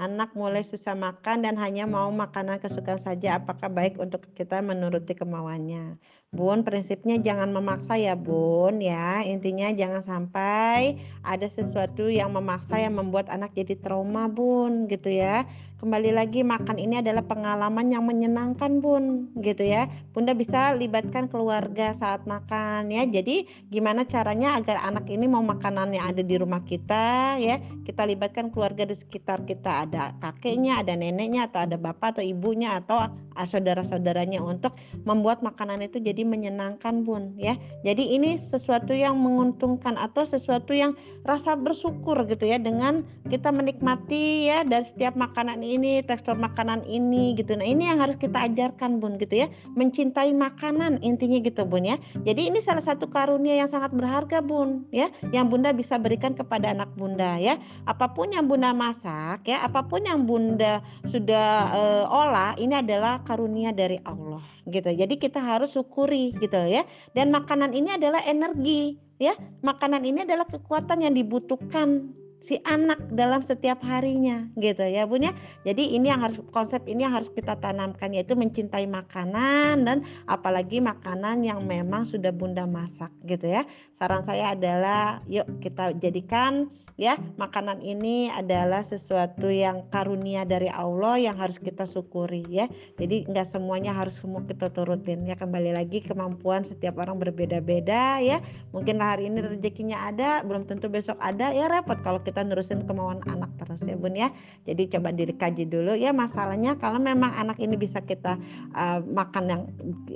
anak mulai susah makan dan hanya mau makanan kesukaan saja, apakah baik untuk kita menuruti kemauannya? Bun, prinsipnya jangan memaksa ya Bun ya. Intinya jangan sampai ada sesuatu yang memaksa yang membuat anak jadi trauma Bun gitu ya. Kembali lagi makan ini adalah pengalaman yang menyenangkan Bun gitu ya. Bunda bisa libatkan keluarga saat makan ya. Jadi gimana caranya agar anak ini mau makanan yang ada di rumah kita ya. Kita libatkan keluarga di sekitar kita ada kakeknya, ada neneknya atau ada bapak atau ibunya atau saudara-saudaranya untuk membuat makanan itu jadi menyenangkan bun ya. Jadi ini sesuatu yang menguntungkan atau sesuatu yang rasa bersyukur gitu ya dengan kita menikmati ya dari setiap makanan ini tekstur makanan ini gitu. Nah ini yang harus kita ajarkan bun gitu ya. Mencintai makanan intinya gitu bun ya. Jadi ini salah satu karunia yang sangat berharga bun ya yang bunda bisa berikan kepada anak bunda ya. Apa pun yang bunda masak ya apa pun yang bunda sudah uh, olah ini adalah karunia dari Allah gitu jadi kita harus syukur kalori gitu ya. Dan makanan ini adalah energi ya. Makanan ini adalah kekuatan yang dibutuhkan si anak dalam setiap harinya gitu ya Bun ya. Jadi ini yang harus konsep ini yang harus kita tanamkan yaitu mencintai makanan dan apalagi makanan yang memang sudah Bunda masak gitu ya. Saran saya adalah yuk kita jadikan ya. Makanan ini adalah sesuatu yang karunia dari Allah yang harus kita syukuri ya. Jadi nggak semuanya harus semua kita turutin ya. Kembali lagi kemampuan setiap orang berbeda-beda ya. Mungkin hari ini rezekinya ada belum tentu besok ada ya repot kalau kita nerusin kemauan anak terus ya bun ya. Jadi coba dikaji dulu ya. Masalahnya kalau memang anak ini bisa kita uh, makan yang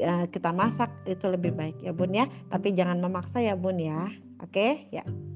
uh, kita masak itu lebih baik ya bun ya. Tapi jangan memaksa ya bun ya. Oke? Okay? ya